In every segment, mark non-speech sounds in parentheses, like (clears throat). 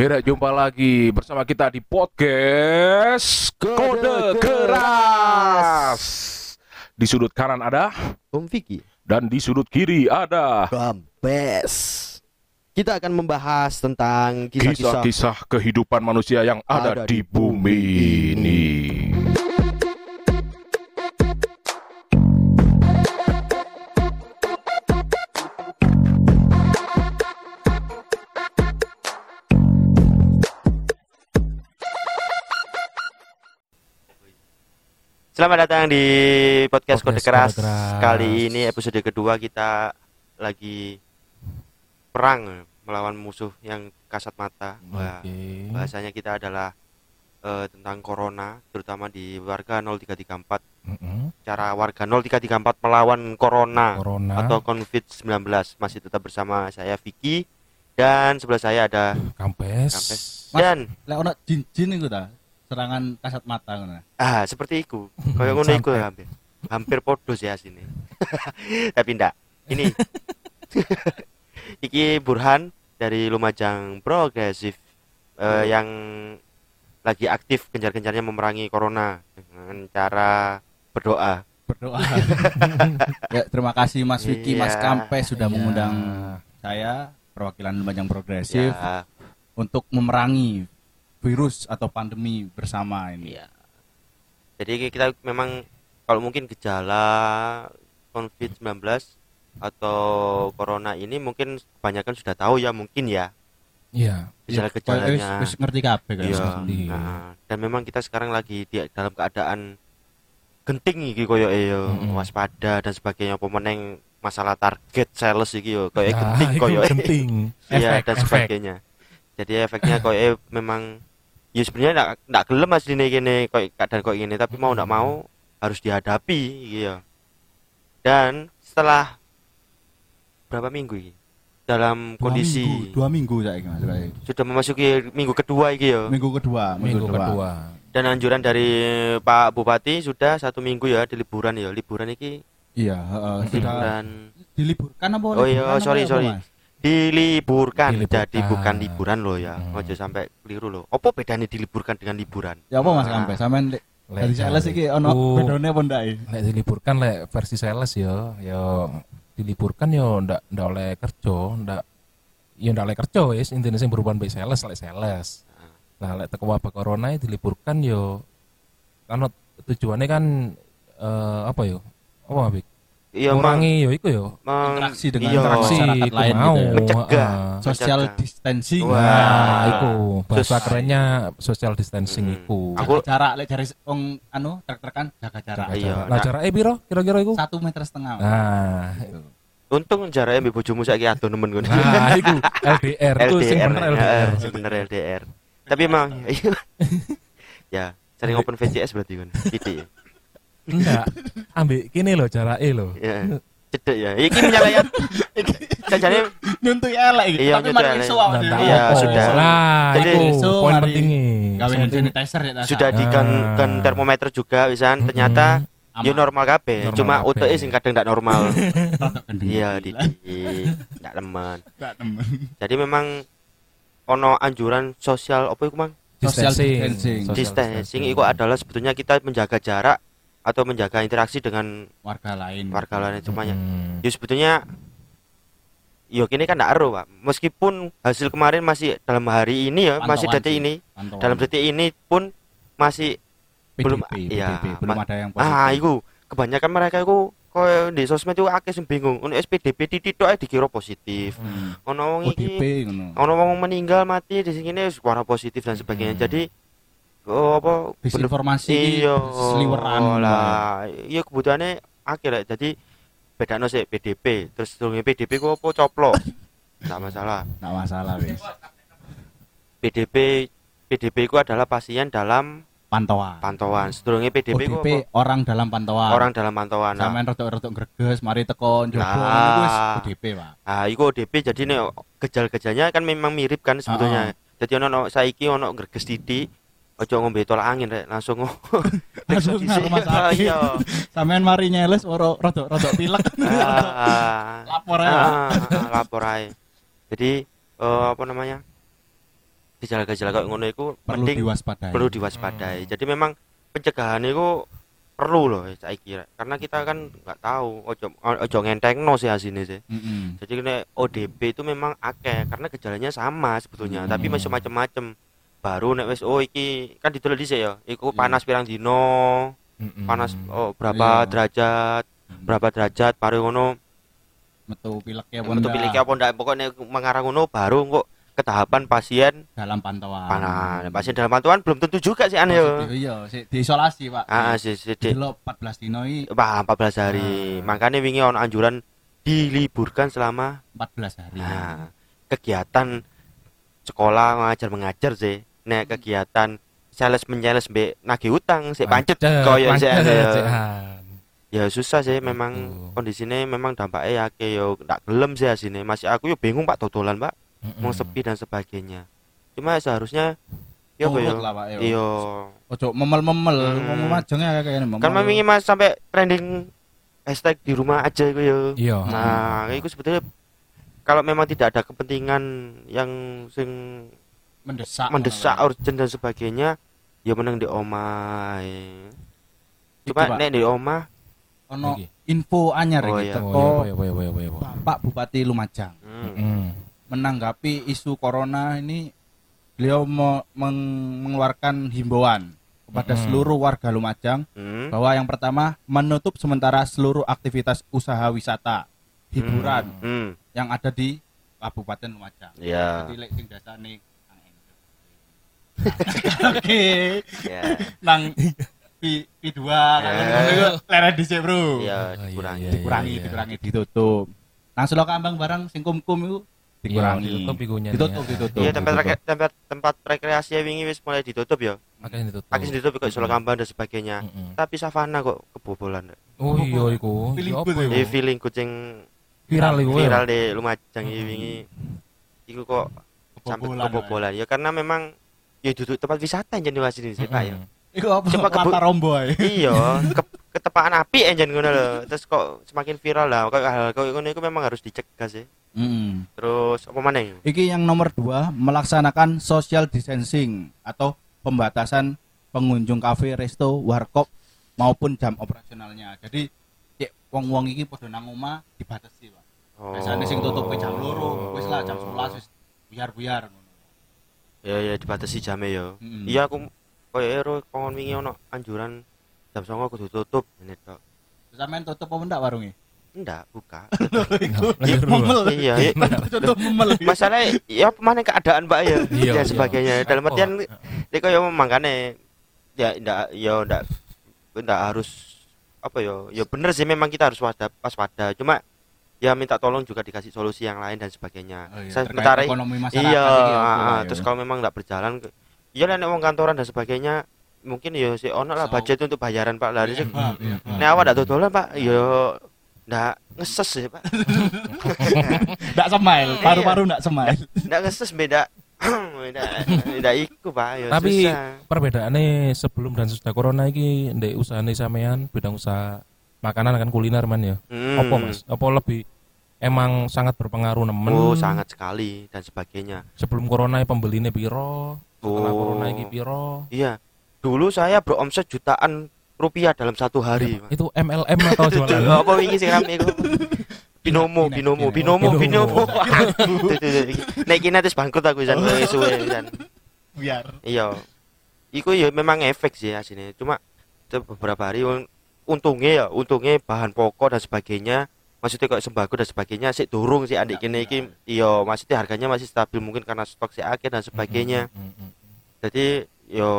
Kira jumpa lagi bersama kita di podcast Kode Keras. Di sudut kanan ada Om Vicky dan di sudut kiri ada Gambes Kita akan membahas tentang kisah-kisah kehidupan manusia yang ada, Ada di di bumi ini. Selamat datang di podcast, Kode Keras. Kode Keras. Kali ini episode kedua kita lagi perang melawan musuh yang kasat mata. Wah, Oke. bahasanya kita adalah eh, tentang corona, terutama di warga 0334. Mm-mm. Cara warga 0334 melawan corona, Corona. atau COVID-19. Masih tetap bersama saya Vicky dan sebelah saya ada Kampes. Kampes. Mas. Dan lek ono jin-jin iku ta serangan kasat mata ngono ah seperti itu. Kayak ngono iku hampir. Hampir podo sih sini. Tapi ndak. Ini (laughs) iki Burhan dari Lumajang Progresif eh, yang lagi aktif gencar-gencarnya memerangi corona dengan cara berdoa. berdoa (laughs) ya terima kasih Mas Vicky Mas Iya. Kampes sudah Iya. mengundang saya perwakilan Lumajang Progresif Ya, untuk memerangi virus atau pandemi bersama ini Iya. Jadi kita memang kalau mungkin gejala COVID-19 atau corona ini mungkin kebanyakan sudah tahu ya mungkin ya Iya. Ya, gejala-gejalanya. wis- wis ngerti kabeh kan Iya. ngerti. Nah, dan memang kita sekarang lagi di dalam keadaan genting iki koyo yo Mm-mm. waspada dan sebagainya pemenang masalah target sales iki yo koyo Nah, genting (laughs) koyo penting. iya dan sebagainya. Jadi efeknya koyo memang ya sebenarnya ndak ndak gelem asline kene koyo keadaan koyo gini tapi mau ndak mau harus dihadapi gitu. Dan setelah berapa minggu ini dalam Dua kondisi minggu, dua minggu saya Mas sudah memasuki minggu kedua iki yo. minggu kedua Minggu kedua. Dan anjuran dari Pak Bupati sudah satu minggu ya di liburan ya. Liburan iki iya heeh, sudah diliburkan apa Oh iya, apa sorry, apa, sorry. Mas? Diliburkan. Diliburkan. Jadi bukan liburan loh ya. Hmm. Ojo sampai keliru loh. Apa bedanya diliburkan dengan liburan? ya apa Mas Ah. Kampes sampean lek Lek dari sales iki ono iku, bedone apa ndak iki? Lek diliburkan lek versi sales yo, yo diliburkan yo ndak ndak oleh kerja, ndak yo ndak oleh kerja wis intine sing berhubungan mbek sales lek sales. Nah, lek teko wabah corona ya diliburkan yo kan tujuannya kan eh, apa yo? Apa Bik? Iya, Ngurangi yo iku yo. meng- Interaksi dengan iya. interaksi. masyarakat iku lain mau, gitu ya. Mencegah. heeh. social Menjaga. distancing Wah. Nah, iku bahasa Sus- kerennya social distancing Hmm. iku. Aku- jarak lek jari wong anu trek-trekan jaga jarak Jaga Iya, jarak. nah. Lah jarake piro kira-kira iku? satu meter setengah Nah, Untung jaraknya mbek bojomu saiki ado nemen ngono. nah iku LDR itu sing bener ya, LDR. sing bener LDR. Tapi emang (laughs) ya sering open VCS berarti kan. Gitu ya. Enggak. Ambek kene lho jarake lho. Ya. Cedek ya. Iki menyalakan. Jajane nyuntuh elek iki Iya, tapi mari iso dhewe. Iya, sudah. Nah, Jadi- poin Penting. sanitizer ya sudah di kan kan Ah. termometer juga wisan ternyata Aman. ya normal kabeh. Normal Cuma utek sing kadang ndak normal. (laughs) Iya. Ndak lemen. Ndak temen. Jadi memang ono anjuran sosial apa iku, Mang? Social Distancing. Distancing itu adalah sebetulnya kita menjaga jarak atau menjaga interaksi dengan warga lain warga lain semuanya. Hmm. Ya sebetulnya Yo kini kan ndak ero, Pak. Meskipun hasil kemarin masih dalam hari ini ya, masih detik ini, Pantauan. dalam detik ini pun masih belum PDP, iya, PDP, belum ada yang positif Ah, iku kebanyakan mereka iku koyo di sosmed itu akeh sing bingung. Ono SPDP titik tok dikira positif. Hmm. Ono wong iki ono wong meninggal mati di sini suara positif dan sebagainya. Hmm. Jadi oh, apa disinformasi iki iya seliweran lah. Iya kebutuhannya akeh lah. Jadi bedano sih PDP, terus durunge PDP ku apa coplo. Enggak (laughs) masalah. nggak masalah wis PDP PDP ku adalah pasien dalam pantauan pantauan. Sedurunge PDP ku ODP apa? orang dalam pantauan Orang dalam pantauan. Nah, sampean rodok-rodok greges mari teko njogo Nah. wis ODP Pak Nah, iku ODP jadi nih gejal-gejalnya kan memang mirip kan sebetulnya. Jadi ono ono saiki ono greges titik, ojo ngombe tolak angin rek, langsung (laughs) Langsung nang rumah sakit. Iya. sampean mari nyeles ora rodok-rodok pilek Ah, lapor aja ah, ah, lapor aja. Jadi eh, apa namanya? gejala-gejala kayak ngono iku perlu mending diwaspadai perlu diwaspadai. Jadi memang pencegahan itu perlu loh saya kira karena kita kan nggak tahu ojo ojo ngentengno sih asine sih. Mm-mm. Jadi kena ODP itu memang akeh karena gejalanya sama sebetulnya, Hmm. tapi masih macam-macam. Baru nek wis oh iki kan ditulis dhisik ya, iku Iya. panas pirang dino, Mm-mm. panas oh berapa Iya. derajat, Hmm. berapa derajat baru ngono. metu pilek ya Untuk pilih apa ndak pokoknya mengarah ngono baru kok ke tahapan pasien dalam pantauan panas. Pasien dalam pantauan belum tentu juga sih ane yo. Maksudnya, iya sih diisolasi pak Ah, si si di lo 14 dino ini Wah, 14 hari. Ah. Makanya wingi ono anjuran diliburkan selama 14 hari Nah, kegiatan sekolah ngajar mengajar sih. Nek kegiatan sales menyales mbek nagih utang sih pancet koyo pancet, ya. Ya susah sih memang Gitu. kondisinya memang dampaknya ya ke yo ndak gelem sih asine. Masih aku yo bingung Pak dodolan, Pak. Mm-mm. Mau sepi dan sebagainya. Cuma seharusnya yo apa yo. Turut lah pak yo Iya. ojo memel-memel Hmm. mau majengnya kayak ini Kan wingi Mas sampai trending hashtag di rumah aja iku yo. Iya. Nah, itu sebetulnya kalau memang tidak ada kepentingan yang sing mendesak mendesak urgent dan sebagainya ya menang di. Iki, cuma Pak. nek di Pak. ono info anyar Oh, iki iya. teko Oh iya, iya, iya, iya, iya, iya. Pak Bupati Lumajang hmm, Mm-mm. menanggapi isu corona ini beliau me- meng- mengeluarkan himbauan kepada Mm-mm. seluruh warga Lumajang hmm, bahwa yang pertama menutup sementara seluruh aktivitas usaha wisata hiburan hmm, yang ada di Kabupaten Lumajang. ya Jadi lek sing dasane Oke, ya nang P P2 kan Ya. ngono dhisik, Bro. ya Oh, iya, dikurangi iya, Dikurangi, iya. dikurangi ditutup. Nang Selo Kambang barang sing kum-kum iku dikurangi. Iya, ditutup Ditutup, ya. ditutup. iya tempat tempat tempat rekreasi wingi wis mulai ditutup ya Makanya ditutup. akeh ditutup kok Solo Mm-mm. Kambang dan sebagainya tapi savana kok kebobolan Oh iya iku. Feeling Iya, feeling kucing Viral iku. ya? viral di Lumajang ini wingi iku kok sampai Kebobolan, kebobolan ya karena memang ya duduk tempat wisata yang jadi sini sih Pak ya. Iku apa? Coba kebu- Lata rombo iya (laughs) ke, ketepaan api enjen ngono lho terus kok semakin viral lah kok hal kok ngono itu memang harus dicegah sih Mm. terus apa mana Iki yang nomor dua melaksanakan social distancing atau pembatasan pengunjung kafe, resto, warkop maupun jam operasionalnya. Jadi cek wong-wong iki padha nang omah dibatasi, Pak. oh. Biasanya sing tutup jam loro, wis lah jam 11 wis buyar-buyar. Ya ya dibatasi jamnya ya Mm-mm. iya aku koyo ero kongon wingi ono anjuran jam 09.00 kudu tutup ini tok Sampeyan tutup apa ndak warungnya? enggak buka (laughs) Iya, (laughs) Memel. iya iya. Tutup memel. masalahnya ya mana keadaan mbak ya Iya, dan iya. sebagainya dalam artian dia kayak makanya ya ndak ya ndak ndak harus apa ya ya bener sih memang kita harus waspada waspada cuma ya minta tolong juga dikasih solusi yang lain dan sebagainya. Oh, iya, saya terkait sementara ekonomi masyarakat iya ya, ah, ah, terus kalau memang nggak berjalan iya lah nek wong kantoran dan sebagainya mungkin ya si ono lah So- budget untuk bayaran pak. Lah Iya, Pak, iya, Pak. nek awak ndak dodolan pak ya ndak ngeses sih pak. (laughs) Ndak smile, Iya. paru-paru ndak smile. ndak ngeses beda. (clears throat) Beda beda iku pak ya Tapi perbedaannya sebelum dan sesudah corona iki ndek usahane sampean bidang usaha makanan kan kuliner man ya. Hmm. Apa Mas? Apa lebih emang sangat berpengaruh nemen? Oh, sangat sekali dan sebagainya. Sebelum corona pembelinya piro? Setelah Oh. corona iki piro? Iya. Dulu saya beromset jutaan rupiah dalam satu hari. Pak. Itu MLM atau (laughs) jualan? Apa wingi sing rame iku? (laughs) Binomo, binomo, binomo, binomo. Nek kene terus bangkrut aku jan suwe jan. Biar. Iya. Iku ya memang efek sih asine. Cuma te- beberapa hari untungnya ya, untungnya bahan pokok dan sebagainya maksudnya kayak sembako dan sebagainya sih turun sih adik kene iki. iya maksudnya harganya masih stabil mungkin karena stok si akeh dan sebagainya. Mm, mm, mm. jadi yo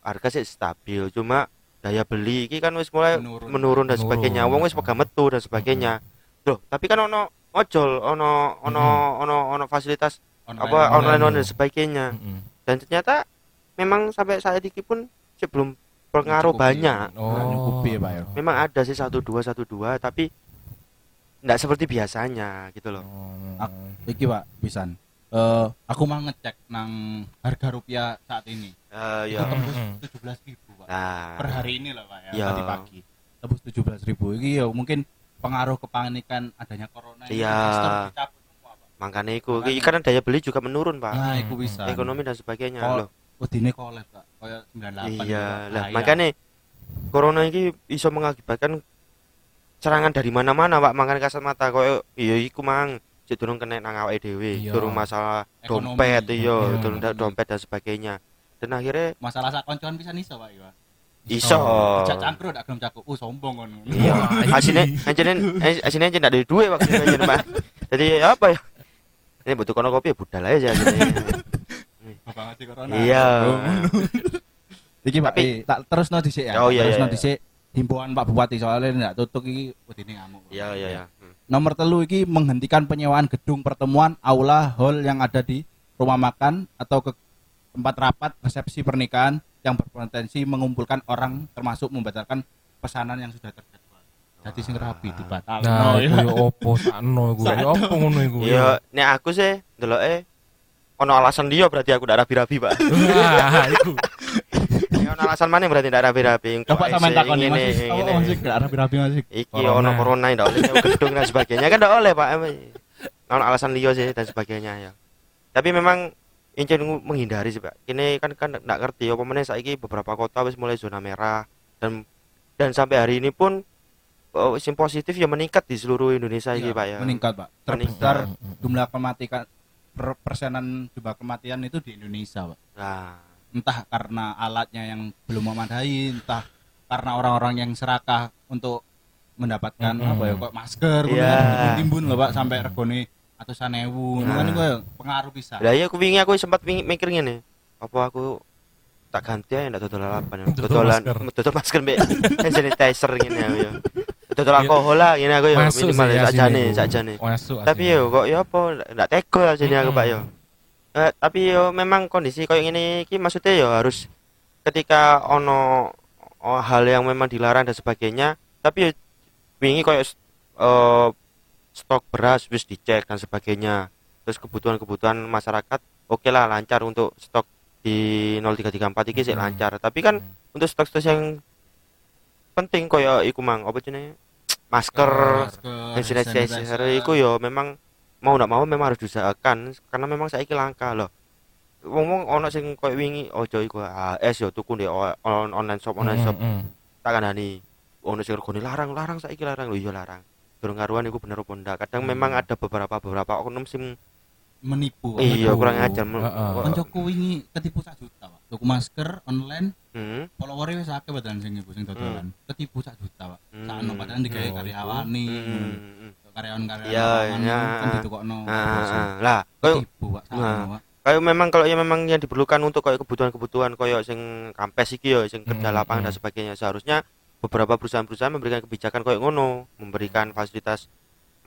harga sih stabil cuma daya beli iki kan wis mulai Menurun. menurun, dan sebagainya. Wong wis pegang metu dan sebagainya. Loh tapi kan ono ojol ono ono ono ono fasilitas apa online online dan sebagainya. Dan ternyata memang sampai saat ini pun sebelum pengaruh Mencukupi. banyak Oh. Ya, Pak ya. memang ada sih satu dua satu dua tapi tidak seperti biasanya gitu loh Oh. Iki Pak, pisan. Eh, aku mau ngecek nang harga rupiah saat ini. Eh, Itu ya tembus Mm, mm. 17.000 Pak. nah Per hari ini lah Pak ya, Iya. tadi pagi. Tembus 17.000. Iki ya mungkin pengaruh kepanikan adanya corona ini. Iya. investor dicabut semua, Pak. makanya iku iki karena daya beli juga menurun pak Nah, iku bisa. ekonomi dan sebagainya Kol- loh Wedine kolab, Kak. Kayak 98. iya Kak. lah makanya corona ini bisa mengakibatkan serangan dari mana-mana pak makanya kasat mata koyo iya iku mang durung kena nang awake dhewe Iya. durung masalah Ekonomi. dompet iya Iya. durung da- dompet dan sebagainya dan akhirnya masalah sak koncoan bisa niso, Pak, iya. iso Cak cangkruk dak gelem cakup. Uh, sombong ngono. iya (laughs) asine anjene asine anjene ndak ada duit waktu anjene pak jadi apa ya ini butuh kono kopi ya budal aja gitu (laughs) Bapak ngasih corona. iya Iki Pak, Tapi- eh, tak terus no dhisik ya. Oh, iya, terus iya, no dhisik himbauan Pak Bupati soalnya ndak tutup iki wedine ngamuk. iya iya iya Hmm. Nomor telu iki menghentikan penyewaan gedung pertemuan, aula, hall yang ada di rumah makan atau ke tempat rapat resepsi pernikahan yang berpotensi mengumpulkan orang termasuk membatalkan pesanan yang sudah terjadwal. Jadi sing rapi dibatal. Nah, iku yo opo sakno iku. Yo opo ngono iku. iya nek aku sih ndeloke ono alasan dia berarti aku ndak rapi-rapi pak (laughs) Wah, iku. Ya ono alasan mana berarti ndak rapi-rapi ngene, Mas. Oh, ngene. masih gak rapi-rapi masih. Iki ono corona ndak oleh gedung dan sebagainya kan ndak oleh Pak. Ono alasan liya sih dan sebagainya ya. Tapi memang incen menghindari sih Pak. Ini kan kan ndak ngerti apa meneh saiki beberapa kota wis mulai zona merah dan dan sampai hari ini pun oh, sim positif ya meningkat di seluruh Indonesia Iya, iki Pak ya. Meningkat, Pak. Meningkat. Terbesar jumlah kematian per persenan jumlah kematian itu di Indonesia, Pak. Nah, Entah karena alatnya yang belum memadai, entah karena orang-orang yang serakah untuk mendapatkan Mm-mm. apa ya kok masker yeah. timbun loh Pak sampai regone atusan ewu. Nah. Kan itu pengaruh bisa. lah iya aku wingi aku sempat wingi- mikir ngene. Apa aku tak ganti aja ndak dodol lalapan ya. Dodol Dodolan masker. dodol masker mbek hand (laughs) sanitizer ngene ya. Dodol alkohol lah ngene aku ya Masuk minimal ya, sakjane iku. sakjane. Masuk. Tapi yo kok ya apa ndak tega asine aku Pak yo. Eh, tapi yo memang kondisi kayak gini iki maksudnya yo harus ketika ono oh, hal yang memang dilarang dan sebagainya tapi yo wingi kayak eh, stok beras wis dicek dan sebagainya terus kebutuhan-kebutuhan masyarakat oke lah lancar untuk stok di 0334 iki sih Hmm. lancar tapi kan Hmm. untuk stok-stok yang penting kayak iku mang apa jenenge masker hand sanitizer itu yo memang mau ndak mau memang harus diusahakan karena memang saiki langka loh ngomong ono sing koyo wingi ojo iku AS yo tuku ndek on- online shop online shop Mm, mm. tak kandani ono sing regane larang larang saiki larang lho iya larang durung karuan iku bener apa ndak kadang Hmm. memang ada beberapa beberapa oknum sing menipu. Iya kurang ajar kok- Koncoku wingi ketipu sak juta. Tuku masker online, hmm, followernya wis akeh badan sing iku sing dodolan. Ketipu sak juta, Pak. Hmm. Sakno padahal digawe Oh, karyawani. hmm, hmm. Karyawan-karyawan lapangan iya. kan ditukokno. Ah, ah, ah. lah Ketipu, Pak. Nah. Kayak memang kalau yang memang yang diperlukan untuk kayak kebutuhan-kebutuhan kayak sing kampes iki ya sing kerja Hmm, lapangan dan hmm. sebagainya seharusnya beberapa perusahaan-perusahaan memberikan kebijakan kayak ngono memberikan fasilitas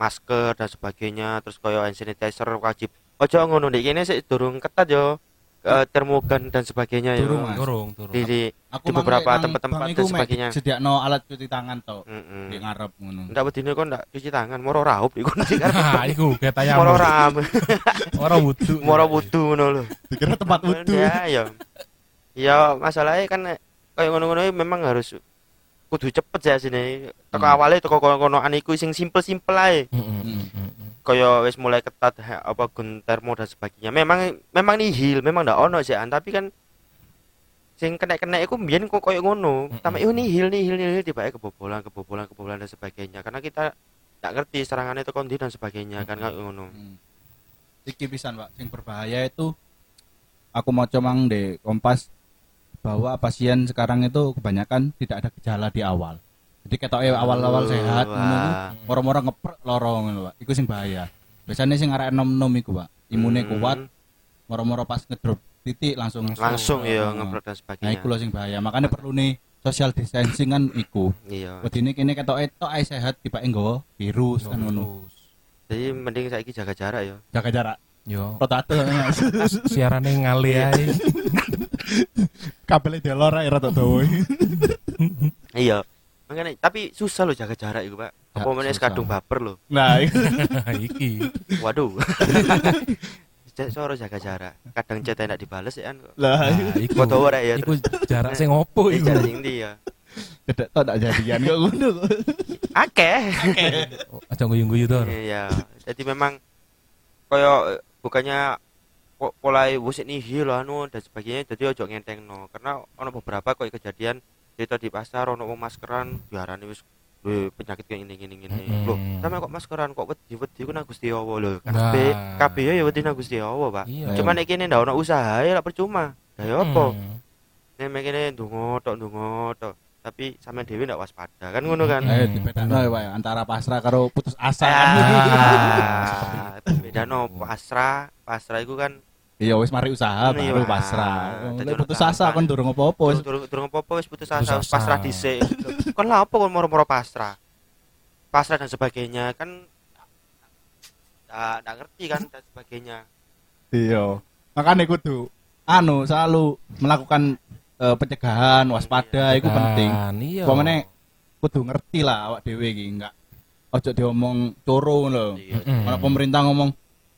masker dan sebagainya terus kayak hand sanitizer wajib ojo ngono nek kene sik durung ketat yo eh, termogan dan sebagainya Mas. Turung, turung. di, di Aku di beberapa nang tempat-tempat dan iku sebagainya. Sediakno alat cuci tangan to. Mm-mm. Di ngarep ngono. ndak wedine kok ndak cuci tangan moro raup iku sing (laughs) Nah, iku kayak tayang. moro ram (laughs) Ora wudu. moro wudu ngono lho Dikira tempat wudu. ya ya ya masalahnya kan kayak ngono-ngono memang harus kudu cepet ya sini teko Hmm. awalnya teko kono-konoan iku sing simpel-simpel ae Mm, mm, mm, mm, mm. kaya wis mulai ketat he, apa gun termo dan sebagainya memang memang nihil memang ndak ono sih tapi kan sing kena-kena iku mbiyen kok koyo ngono Mm-mm. tapi itu nihil nihil nihil tiba kebobolan kebobolan kebobolan dan sebagainya karena kita nggak ngerti serangannya itu kondi dan sebagainya kan kayak ngono Hmm. Iki pisan, Pak. Sing berbahaya itu aku mau comang di Kompas bahwa pasien sekarang itu kebanyakan tidak ada gejala di awal. Jadi ketoknya awal-awal sehat ngono moro-moro ngeprek loro ngono, Pak. Iku sing bahaya. Biasanya sing arek nom-nom iku, Pak. Imune Hmm. kuat, moro-moro pas ngedrop titik langsung langsung ya Heeh. ngeprot dan Nah, sebagainya iku lho sing bahaya. Makanya perlu nih social distancing kan iku. iya Wedine kene ketoke tok ae sehat tibake nggawa virus kan ngono. Jadi mending saiki jaga jarak ya Jaga jarak. Yo. Potato. (laughs) Siarane ngali ae. (laughs) kabelnya delor ae rada dawa. iya makanya tapi susah loh jaga jarak itu pak Ya, apa mana susah. kadung baper loh Nah, (laughs) iki. waduh (laughs) Cek soro jaga jarak kadang chat enak dibales ya kan lah Nah, iku. foto ora ya Iku terus jarak sing opo Eh, iku? jarak sing ndi ya tok tak jadian kok ngono. akeh Aja guyu-guyu to. iya jadi memang koyo eh, bukannya po- mulai wis nihil lah anu dan sebagainya jadi ojo ngentengno karena ono beberapa koyo kejadian cerita di pasar ono wong maskeran diarani wis "Weh, penyakit kayak ini gini gini Mm-mm. loh sama kok maskeran kok wedi wedi ku nang Gusti Allah lho kabeh Nah. kabeh ya wedi nang Gusti Allah Pak Iya. cuma nek kene ndak ono usaha ya lah percuma ya apa Hmm. nek mek kene ndonga tok ndonga tok tapi sampean dhewe ndak waspada kan ngono kan Eh, Hmm, dibedakno ya, Pak, ya, antara pasrah karo putus asa. Ah, (laughs) beda no pasrah pasrah itu kan Iya wis mari usaha Iya, baru pasrah. Ono putus asa tahapan. kon durung apa-apa wis. durung durung apa-apa wis putus asa asa. pasrah dhisik kan lah apa kon moro-moro pasrah pasrah dan sebagainya kan nggak ngerti kan dan sebagainya Iya. Makanya kudu anu selalu melakukan eh, pencegahan, waspada itu penting. Kan, Iya. Pokoknya kudu ngerti lah awak dhewe iki enggak ojo diomong coro lho. Iya. Kalau pemerintah ngomong,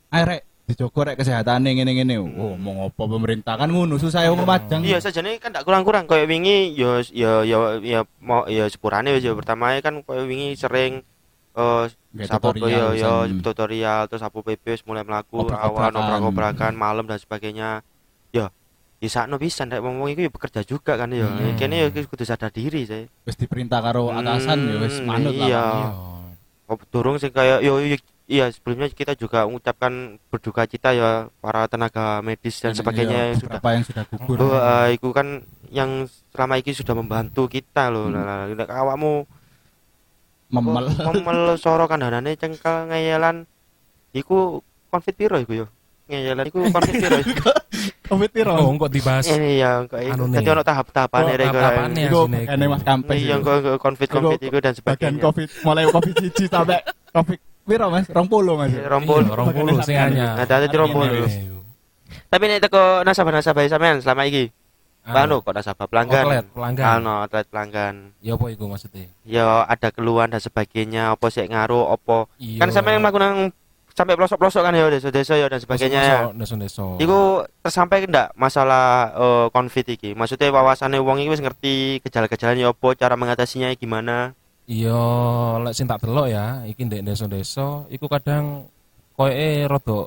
"Ayo rek dijogo rek kesehatane ngene-ngene." Oh, mau apa pemerintah kan ngono susah wong pajang. iya sajane kan nggak kurang-kurang kayak wingi ya ya ya ya mau ya sepurane wis ya pertama kan kayak wingi sering eh sapo tutorial, ya ya pisan. tutorial terus sapo PP wis mulai melaku awan obrak-obrakan malam dan sebagainya ya ya sakno pisan rek ngomong iku ya bekerja juga kan ya Hmm. kene ya kudu sadar diri saya Wis diperintah karo atasan ya wis Hmm, manut lah. iya. Pak. Iya. Oh, durung sih kayak yo, yo iya sebelumnya kita juga mengucapkan berduka cita ya para tenaga medis dan Iya, sebagainya yang sudah beberapa yang sudah gugur. Oh, eh, iku kan yang selama ini sudah membantu kita loh. Hmm. Nek awakmu Memel. memel soro kandhanane cengkel ngeyelan iku konfit piro iku yo? Ngeyelan iku konfit piro? Covid (laughs) piro? Oh, kok dibahas Ini ya kok iku. Dadi nih. ono tahap-tahapane Oh, rek. Iku iku. Mas Kampes. Iya, ya. kok konfit-konfit Iku dan bagian sebagainya. covid mulai covid siji sampai covid piro Mas? 20 Mas. Iya, rompol. Iya, rong puluh sing hanya. Nah, dadi rompol. Tapi nek teko nasabah-nasabah sampean selama iki, anu kok nasabah pelanggan. Outlet, pelanggan. Anu, outlet pelanggan. Ya apa iku maksudnya? Ya ada keluhan dan sebagainya, apa sih ngaruh, apa Iya. kan sampean melakukan sampai pelosok-pelosok kan ya desa-desa ya dan sebagainya ya. Deso-deso. Iku tersampai ndak masalah konflik iki? Maksudnya wawasannya wong iki wis ngerti gejala-gejalanya apa, cara mengatasinya gimana? Iya, lek sing tak delok ya, iki ndek desa-desa iku kadang koyoke rada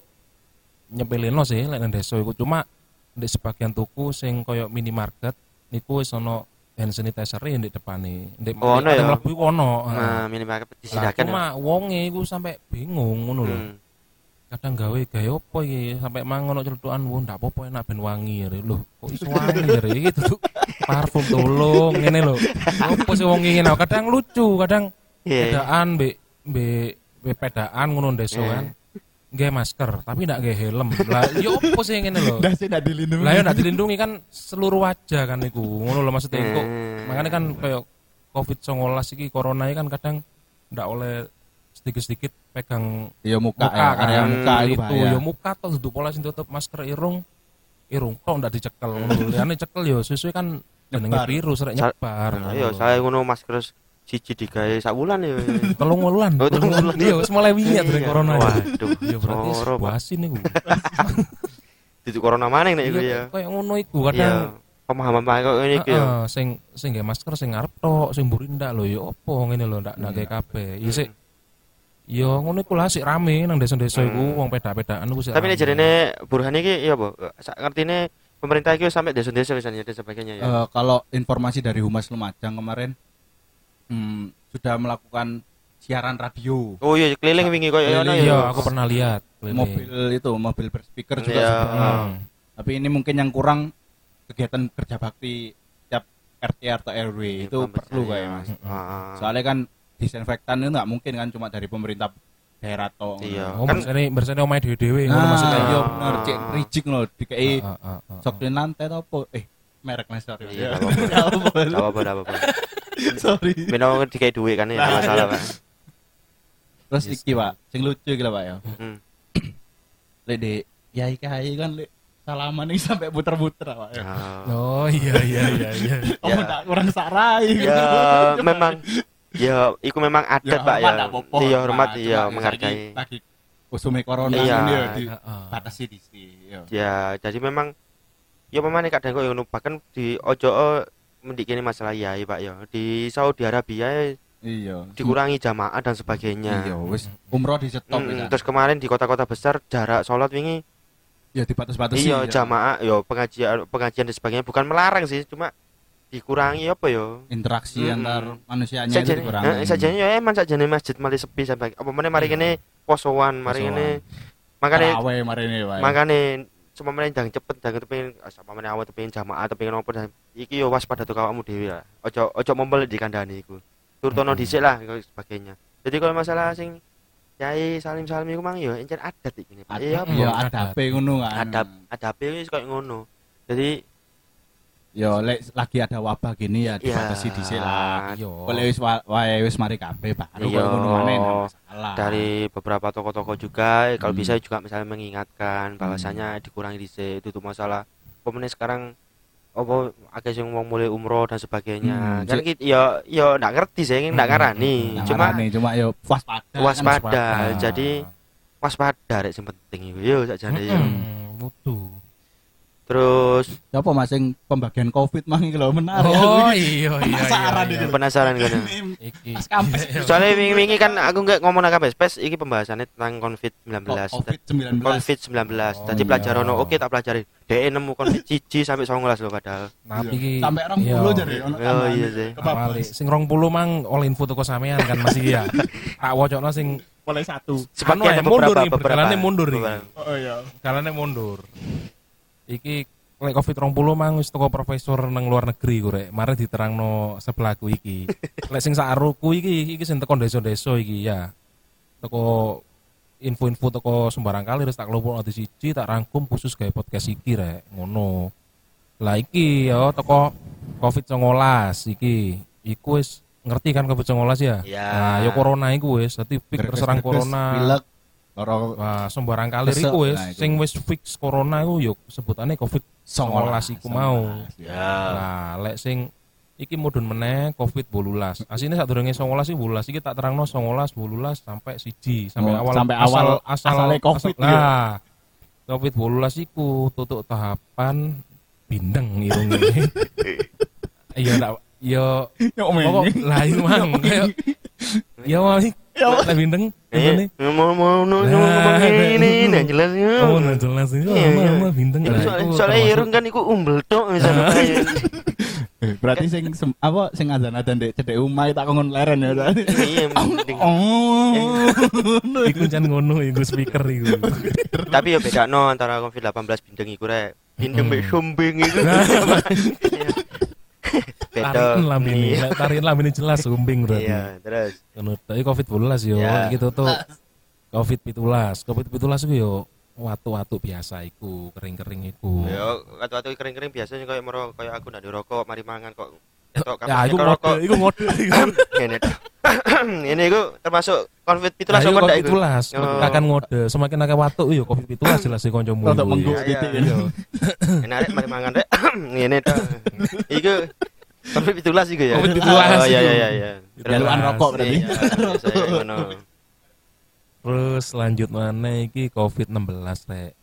nyepelino sih lek nang desa iku cuma ndek sebagian tuku sing koyo minimarket niku wis ono hand sanitizer e ndek depane. Ndek Oh, nek ya? mlebu ono. Nah, minimal Lah disediakan. cuma wonge iku sampe bingung ngono lho. Hmm. Kadang gawe gawe apa iki sampe mang ono celutukan wo ndak apa-apa enak ben wangi ya lho. Kok iso wangi ya iki tuh parfum tolong ngene lho. Apa sih wong ngene kadang lucu, kadang Iya. pedaan be be be pedaan ngono desa Iya. kan nggak masker tapi ndak nggak helm lah yo opo sih ngene lho Udah sih ndak dilindungi. lah yo ndak dilindungi kan seluruh wajah kan iku ngono lho maksudnya kok Hmm. makanya kan kayak covid 19 iki corona iki kan kadang ndak oleh sedikit-sedikit pegang Iya muka, muka ya, kan area muka itu itu bahaya. yo muka tuh duduk pola sing tutup masker irung irung tok ndak dicekel ngono lho (laughs) liyane cekel yo sesuai kan jenenge virus rek nyebar Nah, iya, saya ngono masker siji digawe sak wulan ya. (laughs) telung wulan Oh, telung wulan. iya wis mulai wingi dari Iya. (laughs) corona Waduh, ya berarti Pak. buasi nih Itu corona mana nek iku iya ya? kayak ngono iku Iya. kadang Pemahaman Pak kok ngene iki ya. sing sing nggak masker sing ngarep tok sing mburi ndak lho ya opo ngene lho ndak ndak kabeh ya sik ya ngono iku lah sik rame nang desa-desa iku Hmm. wong peda-pedaan iku sik Tapi nek jarene Burhan iki ya apa? Sak ngertine pemerintah iki sampai desa-desa misalnya dan sebagainya ya. Eh, kalau informasi dari Humas Lumajang kemarin hmm, sudah melakukan siaran radio. Oh iya keliling wingi koyo ngono ya. iya aku pernah lihat keliling. Mobil itu, mobil berspeaker juga Iya. sudah. Hmm. Tapi ini mungkin yang kurang kegiatan kerja bakti tiap RT atau RW itu Paham perlu kayak Mas. Ah. Soalnya kan disinfektan itu nggak mungkin kan cuma dari pemerintah daerah toh. Iya. Oh, Kan- bersene bersene omahe dhewe-dhewe ngono Nah, maksudnya iya bener cek rijik loh dikei soklin lantai atau apa? Eh, merek Mas sorry. Iya, (laughs) Ya. apa-apa. Gak apa-apa, gak apa-apa. (laughs) Sorry. Benar dikai duit kan ya, masalah, Pak. Terus Yes, iki, Pak, sing lucu iki lah, Pak ya. Hmm. Lek di yai kai kan lek salaman ini sampai muter-muter, Pak ya. Ah. Oh iya iya iya iya. (laughs) Oh, Ya. tak kurang sarai. Ya, memang ya iku memang adat, Pak ya. Iya, hormat iya ya menghargai. Lagi usume corona Iya. ini ya di Heeh. batasi di sini. ya. Ya, jadi memang ya memang nek kadang kok ngono bahkan di ojo mendik kene masalah yai, Pak ya. Di Saudi Arabia Iya. dikurangi jamaah dan sebagainya. Iya, wis umroh di stop Mm, ya. terus kemarin di kota-kota besar jarak sholat wingi ya dibatas-batasi. iya ya. jamaah yo pengajian pengajian dan sebagainya bukan melarang sih cuma dikurangi apa yo Interaksi Mm-mm. antar manusianya itu sajane dikurangi. eh, sajane ya emang sajane masjid malah sepi sampai apa mana mari Iya. kene posoan mari kene makanya Terawih marine wae. makanya cuma mana jangan cepet jangan pengen sama mana awal pengen jamaah atau pengen apa dan iki yo waspada tuh kawamu dewi lah ojo ojo membel di kandani iku turtono Mm-mm. dhisik lah sebagainya jadi kalau masalah sing Yai salim salim iku mang yo encen adat iki. Iya ya Adat. adabe ngono kan. adab adabe wis koyo ngono jadi Ya lek lagi ada wabah gini ya ya dibatasi dhisik lah. Iya. Oleh wis wa- wae wis mari kabeh baru Iya. koyo ngono maneh nggak masalah. dari beberapa toko-toko juga eh, kalau Hmm. bisa juga misalnya mengingatkan bahwasanya dikurangi dhisik itu tuh masalah pemenang sekarang apa akeh sing mau mulai umroh dan sebagainya Hmm, kan kita ya ya ndak ngerti sih ndak Hmm, ngarani Nah, cuma nih cuma ya waspada. kan. waspada Waspada. jadi waspada rek sing penting iku yo sakjane yo Mm, Mutu. Terus Ya apa Mas sing pembagian Covid mang iki lho menarik. Oh iya iya Penasaran iya. iya. penasaran kan Iki. Pas kampus. (laughs) wingi-wingi kan aku nggak ngomong nang kampus pes iki pembahasannya tentang covid 19 Covid 19. covid 19 Oh, tadi iya. pelajaran oke tak pelajari DE nemu covid (laughs) cici sampai 19 loh padahal Tapi iki sampai orang iya. puluh jadi ono Oh, iya sih. Sing 20 mang oleh info toko sampean kan masih ya. (laughs) Tak wocokno sing mulai satu. mundur beberapa nih, beberapa berjalannya mundur nih. Oh iya. jalannya mundur. Iki lek Covid 20 mang wis toko profesor nang luar negeri ku rek. Mare diterangno sebelahku iki. (laughs) lek sing saruku iki iki sing teko desa-desa iki ya. Toko info-info toko sembarang kali wis tak kelompok di siji tak rangkum khusus gawe podcast iki rek. Ngono. Lah iki ya toko Covid 19 iki. Iku wis ngerti kan Covid 19 ya? Ya. Nah, ya corona iku wis dadi fix terserang corona. Pilek. Loro Wah, sembarang kali iku wis. Nah, sing wis fix corona iku yo sebutane Covid 19 iku mau. ya. Nah, lek sing iki mudun meneh Covid 18. Asine sadurunge 19 iki 18 iki tak terangno 19 18 sampai siji. Sampai Oh, awal sampai awal asal asale Covid asal- Nah, Covid 18 iku tutuk tahapan bindeng irunge. (laughs) Iya ndak yo Yo men. lah iku mang. Yo lah bindeng Eh, ini mau mau mau Nah, ngomong ini nah, jelas ya. Oh, nah jelas Iya, sama iya. sama bintang. Nah, soalnya, irung kan iku umbel tok misalnya. Eh, (laughs) Berarti sing apa sing adzan-adzan dek cedek umai tak kongon leren ya. tadi. Iya, mending. Oh. iku jan ngono iku speaker iku. Tapi ya beda no antara covid 18 bindeng iku rek. Bindeng Mm-mm. mek sumbing iku. (laughs) (laughs) Lambene, Iya. lek tarikan lambene jelas sumbing berarti. Iya, terus. Ngono. Tapi Covid 19 yo, Ya. iki tutup. Covid 17. Covid 17 iku yo watu-watu biasa iku, kering-kering iku. Ya, kata-kata kering-kering biasanya kayak mero kayak aku ndak dirokok, mari mangan kok. Ya, iku ngode, iku ngode. Ngene. Ini iku termasuk covid 17 Lah, iku apa ndak Covid iku? 17. Akan ngode, semakin akeh watu yo Covid 17 jelas sih kancamu. Rodok iku. mengguk Iya, titik iya. ini. Iya. Enak rek mari mangan rek. Ngene tok. Iku covid 17 iku ya. Covid 17 Oh iya iya iya. Jaluan rokok berarti. Terus lanjut mana iki Covid 16 rek.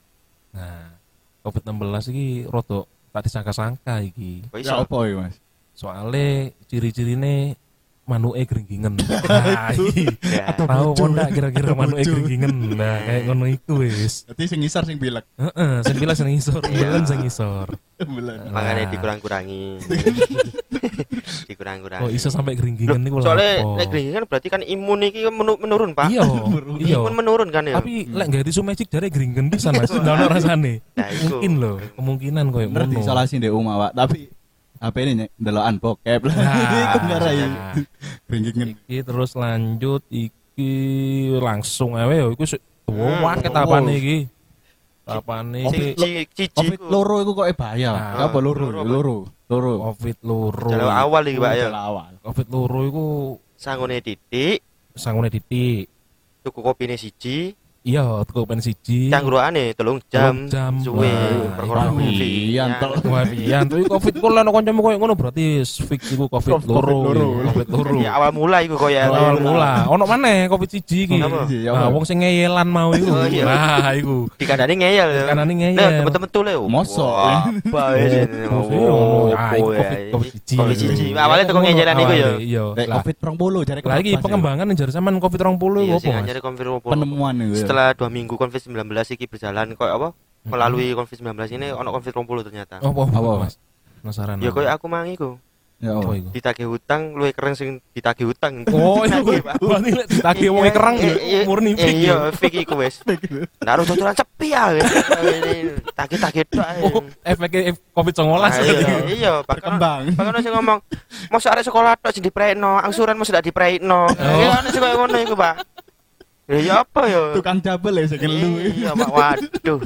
Nah, Covid 16 iki rodok tak disangka-sangka iki. Ya apa ya, Mas? Soale ciri-cirine manuke gringgingen. (laughs) Nah, iki. Ya. Tahu kok ndak kira-kira manuke gringgingen. Nah, kayak ngono iku wis. Berarti sing ngisar sing bilek. Heeh, sing bilas sing ngisor, Iya. bilen sing ngisor. Bulan. Makanya Nah. dikurang-kurangi. (laughs) dikurang-kurangi. Oh, iso sampai gringgingen niku lho. Soalnya apa? nek berarti kan imun iki menu- menurun, Pak. Iya, (laughs) iya. Imun menurun kan ya. Tapi lek gak tisu magic dari gringgen pisan Mas. Ndak ono rasane. Nah. Mungkin loh, kemungkinan koyo ngono. diisolasi di rumah, Pak. Tapi HP ini nyek ndelokan bokep lah. Iku ngarai. nah. (laughs) Iki terus lanjut iki langsung ae yo iku Hmm, tuwa wae tapane iki. Tapane iki cici Covid loro iku kok e bahaya. Nah, Apa loro? loro. Loro. Covid loro. Jalan awal iki, Pak ya. Awal. Covid loro iku Sangune titik, sangune titik. tuku kopine siji, Iya, teko pen siji. cangkrukane telung jam, jam. suwe perkara iku. Iya, Ya. Wah, iya, tuh covid kok lan kancamu koyo ngono berarti fix iku covid loro. Covid loro. Ya awal mula iku koyo Awal mula, ono maneh covid siji iki. Apa? Iya, Nah, wong sing ngeyelan mau iku. Oh, iya. Nah, iku. dikandani ngeyel ya. Dikandani ngeyel. Nah, temen-temen tuh le. Mosok, ya iya. Ya, iku ya? covid covid siji. Covid siji. Awalnya teko ngeyelan iku ya. Iya. Covid 20 jare lah iki pengembangan jar zaman covid 20 Iya opo, penemuan itu. Ya. setelah dua minggu covid 19 iki berjalan kok apa melalui covid 19 ini ono covid 20 ternyata Opo, Apa, opo, Mas? Mas? Penasaran. ya koyo aku mang iku Ya, Apa oh. iku? ditagih hutang luwih keren sing ditagih hutang (laughs) Oh, Pak. berarti lek ditagih wong kerang Iya, iya, murni iya, iya fake iku wis (laughs) harus tuturan sepi ya wis. tagih tagih tok ae. (laughs) Oh, efeknya covid 19 Ah, iya, iya Berkembang. bahkan sing ngomong mau arek sekolah tok sing dipreikno angsuran mau sudah dipreikno Oh. ya ono sing koyo ngono iku Pak ya ya apa ya Tukang double ya sing lu. Iya, Pak. Waduh.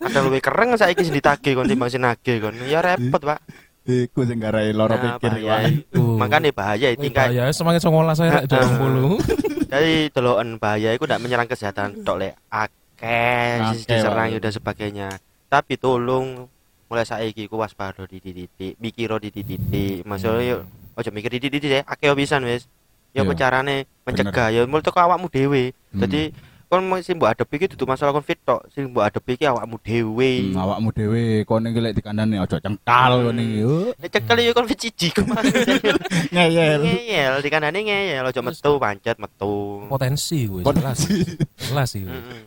Ada luwih kereng saiki sing ditagih kon timbang sing nagih kon. Ya repot, Pak. Iku sing garai loro Nah, pikir bahaya. Iku. Makanya bahaya itu tingkat. Ya, semakin 19 saya ah. 20. Jadi deloken bahaya itu tidak menyerang kesehatan tok lek akeh diserang Pak. dan sebagainya. Tapi tolong mulai saiki ku waspada di titik, mikiro di titik. Maksudnya ojo mikir di titik ya, akeh pisan wis. Ya apa Iya. carane mencegah ya mulai teko awakmu dhewe. Hmm. Jadi kon mau sing mbok adepi iki dudu masalah covid tok, sing mbok adepi iki awakmu dhewe. Hmm, awakmu dhewe kono iki lek dikandani aja cengkal iki. Oh, Ya cekel yo kon ciji kemarin. (laughs) Ngeyel. ngeyel di kandane ngeyel aja metu pancet metu. Potensi gue jelas. Jelas sih. Heeh.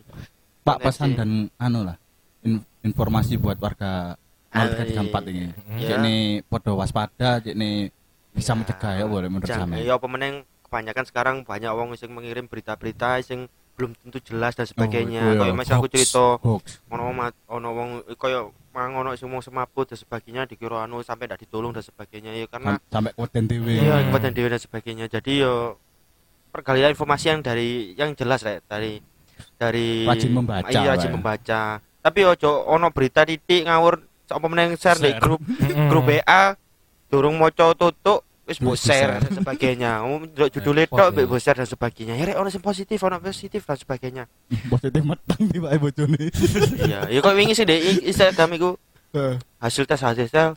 Pak Potensi. pesan dan anu lah in- informasi buat warga Ah, 0334 ini. iya. Cek nih podo waspada, cek nih bisa mencegah ya boleh menurut sampean. ya apa meneng kebanyakan sekarang banyak wong sing mengirim berita-berita sing belum tentu jelas dan sebagainya. Oh, ya, Kayak masih aku cerita ono ono wong kaya mang ono wong semaput dan sebagainya dikira anu sampai ndak ditolong dan sebagainya ya karena Sam- sampai kuaten dhewe. iya kebutuhan dewi dan sebagainya. Jadi yo pergalian informasi yang dari yang jelas rek dari dari Rajin membaca, Iya, rajin ya. membaca. Tapi ojo ono berita titik ngawur apa meneng share di grup grup WA durung maca tutuk wis mbok Wis share dan sebagainya. (laughs) Um ndelok judule tok ya. mbok share dan sebagainya. Ya rek ono sing positif, ono positif dan sebagainya. (laughs) Positif meteng di Pak bojone. (laughs) Iya, ya kok wingi sih di Instagram iku Eh, hasil tes hasil tes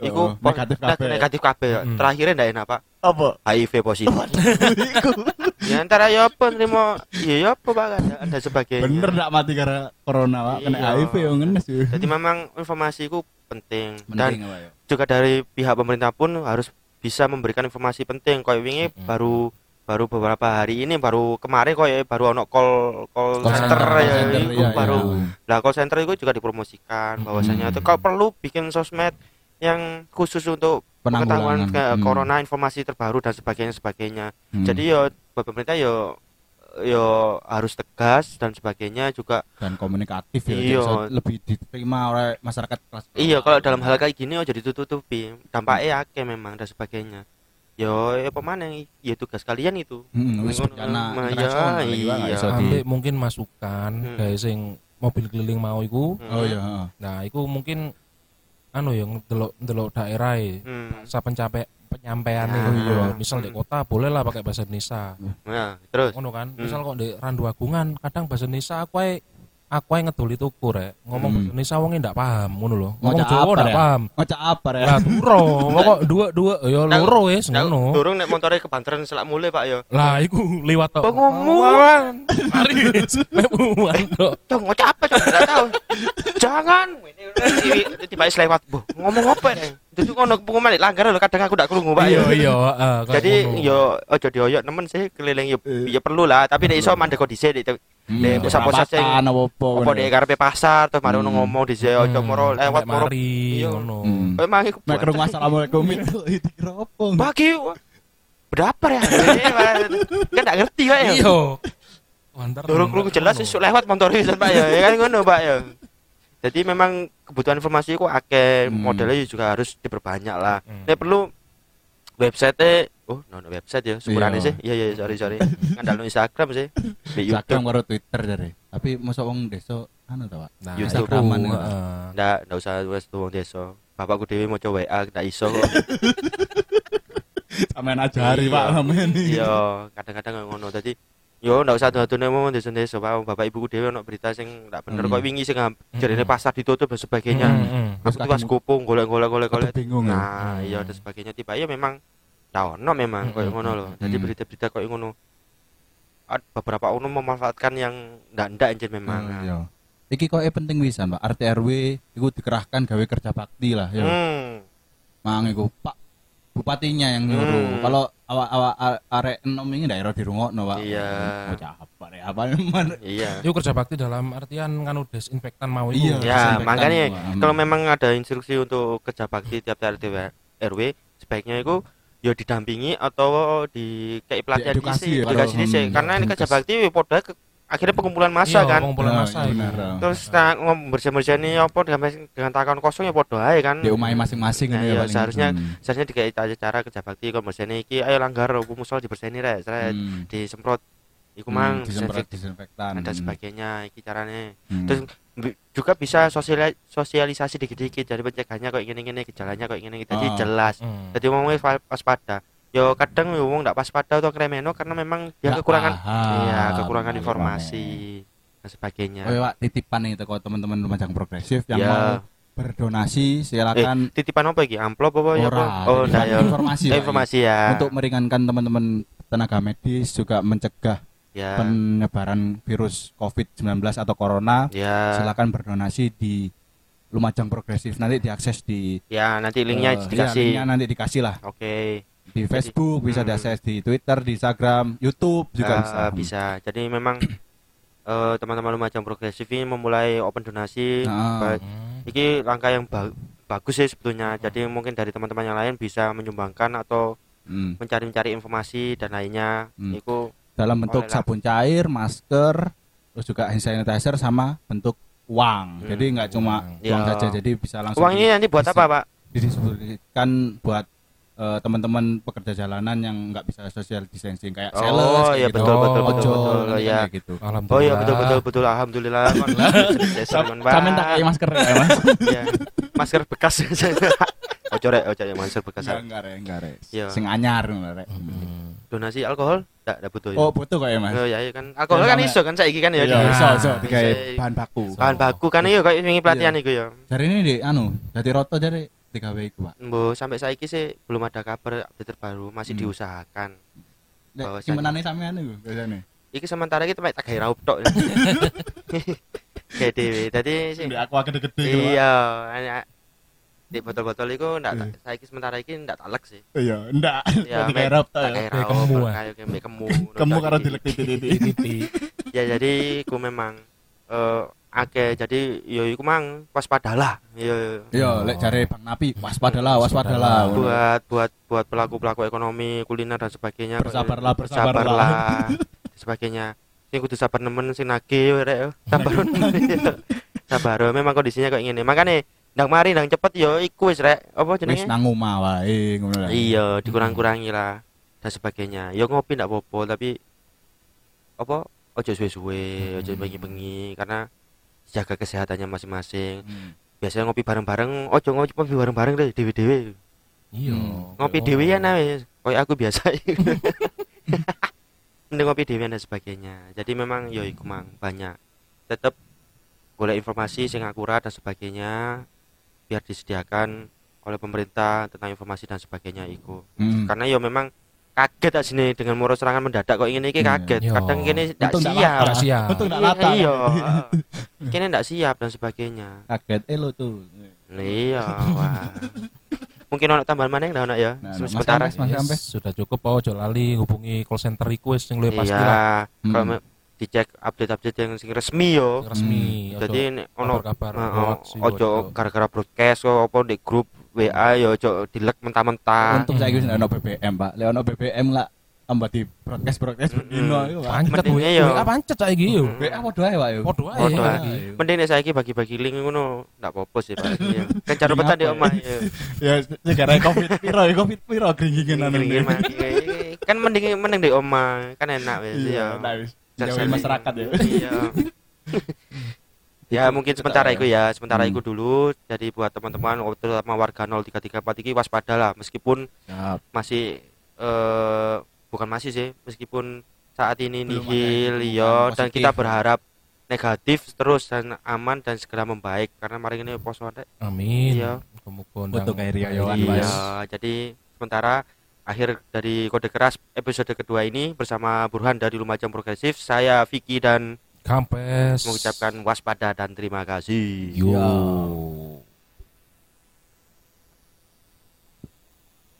iku Oh, po- negatif neg- kabeh. negatif kabeh. Mm. Terakhirnya ndak enak, Pak. Apa? HIV positif. ya antara ya apa nerimo ya ya apa Pak ada, ada sebagainya. Bener ndak mati karena corona, Pak. Kena Iya. HIV yo ngenes yo. Jadi memang informasi itu penting, dan Penting, ya. juga dari pihak pemerintah pun harus bisa memberikan informasi penting. Kayak wingi Mm. baru baru beberapa hari ini baru kemarin kok ya baru ono call call, Call center, center, ya center, iya, baru iya. lah call center itu juga dipromosikan bahwasanya itu kalau perlu bikin sosmed yang khusus untuk pengetahuan ke Hmm. corona informasi terbaru dan sebagainya sebagainya Hmm. jadi yo buat pemerintah yo yo harus tegas dan sebagainya juga dan komunikatif ya bisa lebih diterima oleh masyarakat kelas iya kalau dalam hal kayak gini oh jadi tutupi dampaknya akeh memang dan sebagainya yo ya pemana ya tugas kalian itu Hmm, nah, internasional iya, iya. mungkin masukan Hmm. kayak sing mobil keliling mau iku. Hmm. Oh iya, heeh. Nah, iku mungkin anu ya ndelok ndelok daerah e. Hmm. Sa pencapai penyampaian Nah, itu iya. misal di kota boleh lah pakai bahasa Indonesia nah terus ngono kan Hmm. misal kok di Randu Agungan kadang bahasa Indonesia aku ae aku ae ngedol itu rek ngomong Hmm. bahasa Indonesia wongnya ndak paham ngono lho ngomong Jawa ndak Rek? paham ngocak apa ya lah duro pokok (laughs) dua dua ya loro wis ngono durung nek montore kebanteran selak mulai Pak yo. lah iku liwat tok Pengumuman. (laughs) mari pengumuman tok Cong, ngocak apa? Enggak tahu. Jangan. Tiba tiba lewat, Bu. Ngomong apa nih? Jadi ngono pengumuman langgar lho kadang aku ndak krungu, Pak yo. iya iya heeh, (laughs) kayak Jadi yo ojo dioyok nemen sih keliling yo Eh. ya perlu lah, tapi nek iso mandek dhisik nek Hmm, Dek, pusat-pusat sing- apa apa apa nek karepe pasar terus mari Hmm. ngomong dhisik ojo Hmm, moro lewat moro. Iya. ngono Hmm. Memang iku. Nek krungu assalamualaikum (laughs) itu dikira apa Bagi berapa ya? Kan ndak ngerti Pak ya. iya Wantar Dorong krungu jelas isu lewat motor itu Pak ya. Ya kan ngono Pak ya. Jadi memang kebutuhan informasi kok akeh, Hmm. modelnya juga harus diperbanyak lah. Hmm. Nek perlu website oh no, no website ya sebenarnya Iya. sih iya iya sorry sorry (laughs) ngandalno Instagram sih di Instagram karo Twitter dari tapi masa wong desa anu ta Pak Nah. Instagraman iku, ya. heeh. ndak ndak usah wes tuwong desa bapakku dhewe mau coba WA ndak iso kok (laughs) sampean ajari. Pak sampean iya kadang-kadang ngono tadi yo ndak usah adu-adune mau desa-desa Pak. bapak ibuku dhewe ono berita sing ndak bener Hmm. kok wingi sing ngam- jarine pasar ditutup dan sebagainya Hmm, hmm. aku kopong golek-golek golek-golek bingung ya. nah iya dan sebagainya tiba ya memang ndak ono memang Hmm, koyo hmm, ngono loh jadi hmm. berita-berita koyo ngono beberapa oknum memanfaatkan yang ndak-ndak anjir memang Oh, iya. Iki kok penting wisan, Pak. RT RW iku dikerahkan gawe kerja bakti lah ya. hmm. Mang iku Pak bupatinya yang nyuruh. Hmm. Kalau awak-awak a- arek enom ini daerah dirungokno, Pak. Iya. Oh, apa arek apa iya Itu kerja bakti dalam artian nganu desinfektan mau Iya. ya makanya gua. Hmm. kalau memang ada instruksi untuk kerja bakti tiap RT RW sebaiknya itu ya didampingi atau di kayak pelatihan Diedukasi dhisik, ya, edukasi kalau- dhisik. hmm, karena ini kerja dinkes. bakti ya podo ke- akhirnya pengumpulan massa Iya, kan pengumpulan Nah, massa iya, itu. benar. terus nah, bersih bersih ini apa dengan, dengan tangan kosong ya podo aja kan di umai masing-masing Nah, ini ya iya, seharusnya Hmm. seharusnya dikai aja cara kerja bakti kalau bersih iki ayo langgar aku musola dibersihni rek seret Hmm. disemprot iku Hmm, mang disemprot disinfek- disinfektan dan sebagainya iki caranya Hmm. terus juga bisa sosiali- sosialisasi dikit-dikit dari pencegahannya kok gini-gini gejalanya kok gini jadi Oh. jelas Hmm. jadi ngomongnya waspada yo kadang yo wong ndak waspada atau kremeno karena memang dia kekurangan paham. iya kekurangan informasi dan sebagainya. Oh, Pak, titipan nih teko teman-teman Lumajang Progresif yang Ya. mau berdonasi silakan. Titipan apa iki? Amplop apa ya Ora, oh titipan ndak ya. informasi, Eh, Pak. informasi ya. Untuk meringankan teman-teman tenaga medis juga mencegah ya. penyebaran virus COVID-19 atau corona ya. silakan berdonasi di Lumajang Progresif. Nanti diakses di ya nanti linknya eh, dikasih. ya, linknya nanti dikasih lah. Oke di Facebook bisa hmm. diakses di Twitter di Instagram YouTube juga Eh, bisa bisa jadi memang (clears throat) eh, teman-teman Lumajang Progresif ini memulai open donasi Nah, Hmm. Iki langkah yang ba- bagus sih sebetulnya. Jadi mungkin dari teman-teman yang lain bisa menyumbangkan atau hmm. mencari-cari informasi dan lainnya. Hmm. Iku dalam bentuk lah. sabun cair, masker, terus juga hand sanitizer sama bentuk uang. Hmm. Jadi nggak cuma Ya. uang saja, jadi bisa langsung uang ini nanti buat apa, Pak? didistribusikan buat eh, teman-teman pekerja jalanan yang nggak bisa social distancing kayak Oh, sales iya, kayak gitu. betul, betul, betul, Ojol, betul, kayak ya. gitu. Alhamdulillah. Oh iya betul betul betul alhamdulillah. (laughs) Sampeyan tak pakai masker ya, Mas? Iya. Masker bekas. (laughs) ojo rek, ojo ya masker bekas. Enggak, enggak, Rek, enggak, Rek. Iya. Sing anyar ngono, Rek. Hmm. Donasi alkohol enggak enggak butuh ya. Oh, butuh kok ya, Mas? Oh, ya, iya kan. Alkohol Ya, kan iso kan saiki kan ya. Iya, di- iso, iso digawe bahan baku. Bahan baku kan iya kayak wingi pelatihan iku ya. Dari ini di anu, dari roto dari digawe iku, Pak. Mbok sampai saiki sih belum ada kabar update terbaru, masih Hmm. diusahakan. Nek Bahwasannya- simenane sampean iku biasane. Iki sementara iki tempat tak gawe raup tok. (laughs) Kayak dhewe. Dadi sing Di aku gede-gede Pak. iya, di botol-botol iku ndak Iya. tak- saiki sementara iki ndak talek sih. Iya, ndak. Ya, tak ya. gawe Kayak raup, kemu, kayak kemu. Ndak karo iki. dilek titik-titik. Titik. (laughs) Ya jadi ku memang eh akeh jadi yo iku mang waspadalah. Yo Yo, lek jare Bang Napi, waspadalah, waspadalah. Buat buat buat pelaku-pelaku ekonomi kuliner dan sebagainya. Bersabarlah, bersabarlah. bersabarlah sebagainya. Sing kudu sabar nemen sing nagih rek sabar (laughs) sabar memang kondisinya kayak gini makanya ndang mari ndang cepet yo iku wis rek. Apa Wis jenenge nang omah wae ngono lah. iya dikurang-kurangi lah dan sebagainya. Yo ngopi ndak apa-apa tapi apa ojo suwe-suwe ojo bengi-bengi karena jaga kesehatannya masing-masing Hmm. biasanya ngopi bareng-bareng ojo ngopi bareng-bareng deh dewe-dewe Iya. Hmm. ngopi Oh. dewe ya nah wis. Kayak aku biasa (laughs) mending ngopi dewe dan sebagainya jadi memang yo iku mang banyak tetap boleh informasi sing akurat dan sebagainya biar disediakan oleh pemerintah tentang informasi dan sebagainya iku Hmm. karena yo memang kaget tak sini dengan moro serangan mendadak kok ini iki Hmm. kaget. Yo. kadang kini tidak siap. Nggak siap. Untung ndak Iya, (laughs) lata. iya. Kini tidak siap dan sebagainya. Kaget eh lo tuh. iya wah. Mungkin ono tambahan mana yang ono ya? Nah, Mas sementara Mas Yes, Ampes. sudah cukup oh ojo lali hubungi call center request yang lu pasti lah. Iya Hmm. kalau me- dicek update-update yang sing resmi yo. Resmi. Ojo jadi ini ono kabar-kabar eh, hoax itu, ojo gara-gara broadcast kok apa di grup WA yo ojo dilek mentah-mentah Untung saya wis ono BBM, Pak. Lek ono BBM lah tambah di broadcast broadcast bendino iku, Pak. pancet WA yo. WA pancet saiki yo. WA padha ae, Pak yo. Podo ae. Podo ae. lagi. mending nek saiki bagi-bagi link ngono ndak apa-apa sih Pak (laughs) iya kan cara petan di omah (laughs) ya? segara Covid piro, ya Covid piro gringgingin anu. Kan mending mending di omah kan enak wis Iya, ya cer- masyarakat ya. iya (laughs) ya mungkin sementara itu ya sementara Hmm. itu dulu jadi buat teman-teman terutama warga 0334 ini waspada lah meskipun Siap. masih eh bukan masih sih meskipun saat ini Belum nihil yang iya dan positif. kita berharap negatif terus dan aman dan segera membaik karena mari ini poso ada Amin. Iya. Untuk Iya. Mas. Iya, jadi sementara akhir dari kode keras episode kedua ini bersama Burhan dari Lumajang Progresif, saya Vicky dan Kampes. mengucapkan waspada dan terima kasih. Yo.